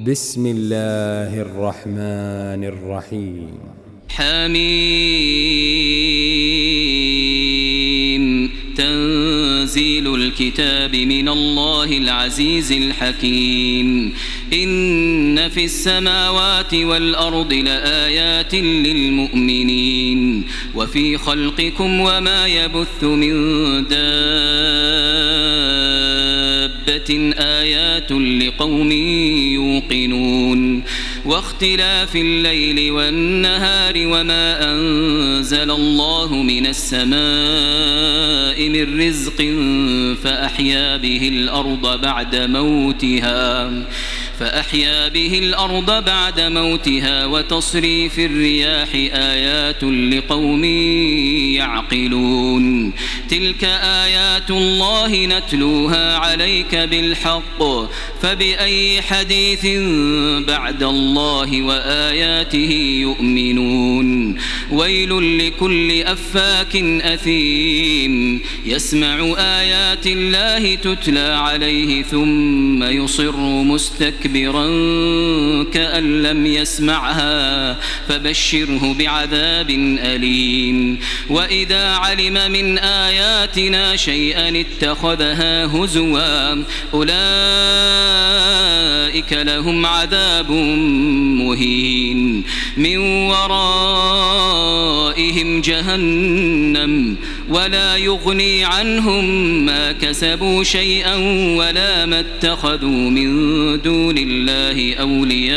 بسم الله الرحمن الرحيم حميم تنزيل الكتاب من الله العزيز الحكيم إن في السماوات والأرض لآيات للمؤمنين وفي خلقكم وما يبث من دابة آيات لقوم يوقنون واختلاف الليل والنهار وما أنزل الله من السماء من رزق فأحيا به الأرض بعد موتها فأحيا به الأرض بعد موتها وتصريف الرياح آيات لقوم يعقلون. تلك آيات الله نتلوها عليك بالحق. فبأي حديث بعد الله وآياته يؤمنون. ويل لكل أفاك أثيم. يسمع آيات الله تتلى عليه ثم يصر مستكبرا كأن لم يسمعها. فبشره بعذاب أليم. وإذا علم من آياتنا شيئا اتخذها هزوا. أولئك لهم عذاب مهين. من ورائهم جهنم ولا يغني عنهم ما كسبوا شيئا ولا ما اتخذوا من دون الله أولياء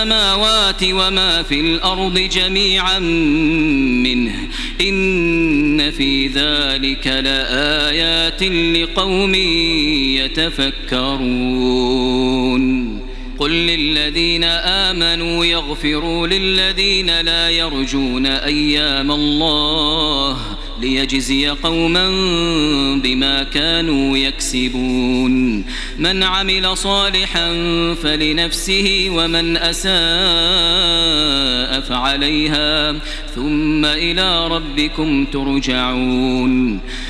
السماوات وما في الأرض جميعا منه. إن في ذلك لآيات لقوم يتفكرون. قل للذين آمنوا يغفروا للذين لا يرجون أيام الله ليجزي قوما بما كانوا يكسبون. من عمل صالحا فلنفسه ومن أساء فعليها ثم إلى ربكم ترجعون.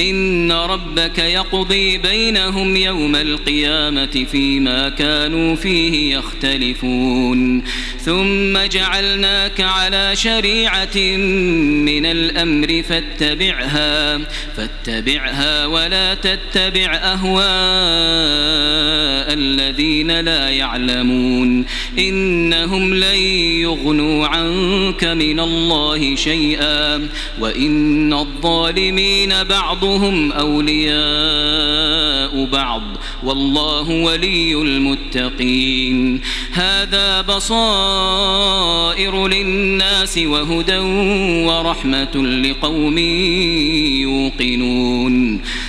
إن ربك يقضي بينهم يوم القيامة فيما كانوا فيه يختلفون. ثم جعلناك على شريعة من الأمر فاتبعها فاتبعها ولا تتبع أهواء الذين لا يعلمون إنهم لن يغنوا عنك من الله شيئا وإن الظالمين بعضهم أولياء بعض والله ولي المتقين هذا بصائر للناس وهدى ورحمة لقوم يوقنون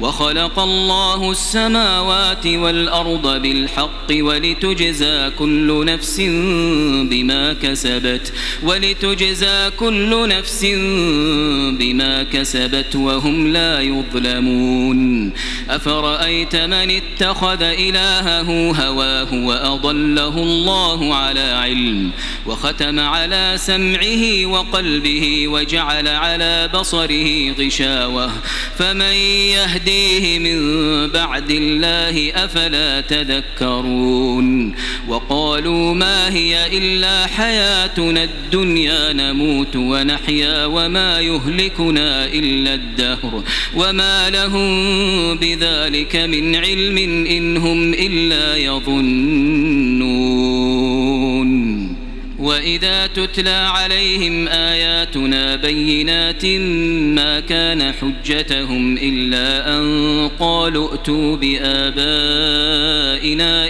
وخلق الله السماوات والأرض بالحق ولتجزى كل نفس بما كسبت ولتجزى كل نفس بما كسبت وهم لا يظلمون أفرأيت من اتخذ إلهه هواه وأضله الله على علم وختم على سمعه وقلبه وجعل على بصره غشاوة فمن يهديه من بعد الله أفلا تذكرون وقالوا ما هي إلا حياتنا الدنيا نموت ونحيا وما يهلكنا إلا الدهر وما لهم بذلك من علم إن هم إلا يظنون وإذا تتلى عليهم آياتنا بينات ما كان حجتهم إلا أن قالوا ائتوا بآبائنا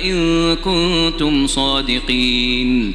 إن كنتم صادقين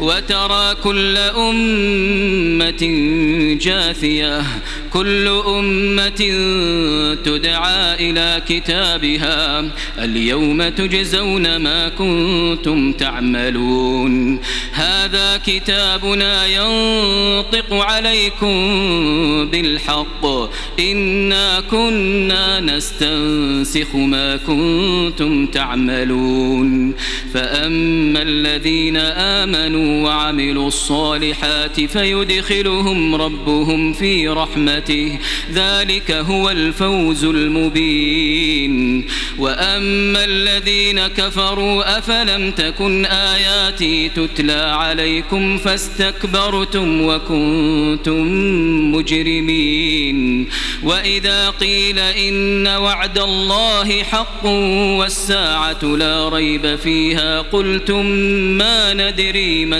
وترى كل أمة جاثية كل أمة تدعى إلى كتابها اليوم تجزون ما كنتم تعملون. هذا كتابنا ينطق عليكم بالحق إنا كنا نستنسخ ما كنتم تعملون. فأما الذين آمنوا وعملوا الصالحات فيدخلهم ربهم في رحمته. ذلك هو الفوز المبين. وأما الذين كفروا أفلم تكن آياتي تتلى عليكم فاستكبرتم وكنتم مجرمين. وإذا قيل إن وعد الله حق والساعة لا ريب فيها قلتم ما ندري ما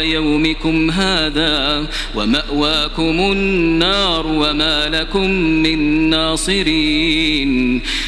يومكم هذا ومأواكم النار وما لكم من ناصرين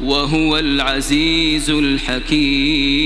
وهو العزيز الحكيم.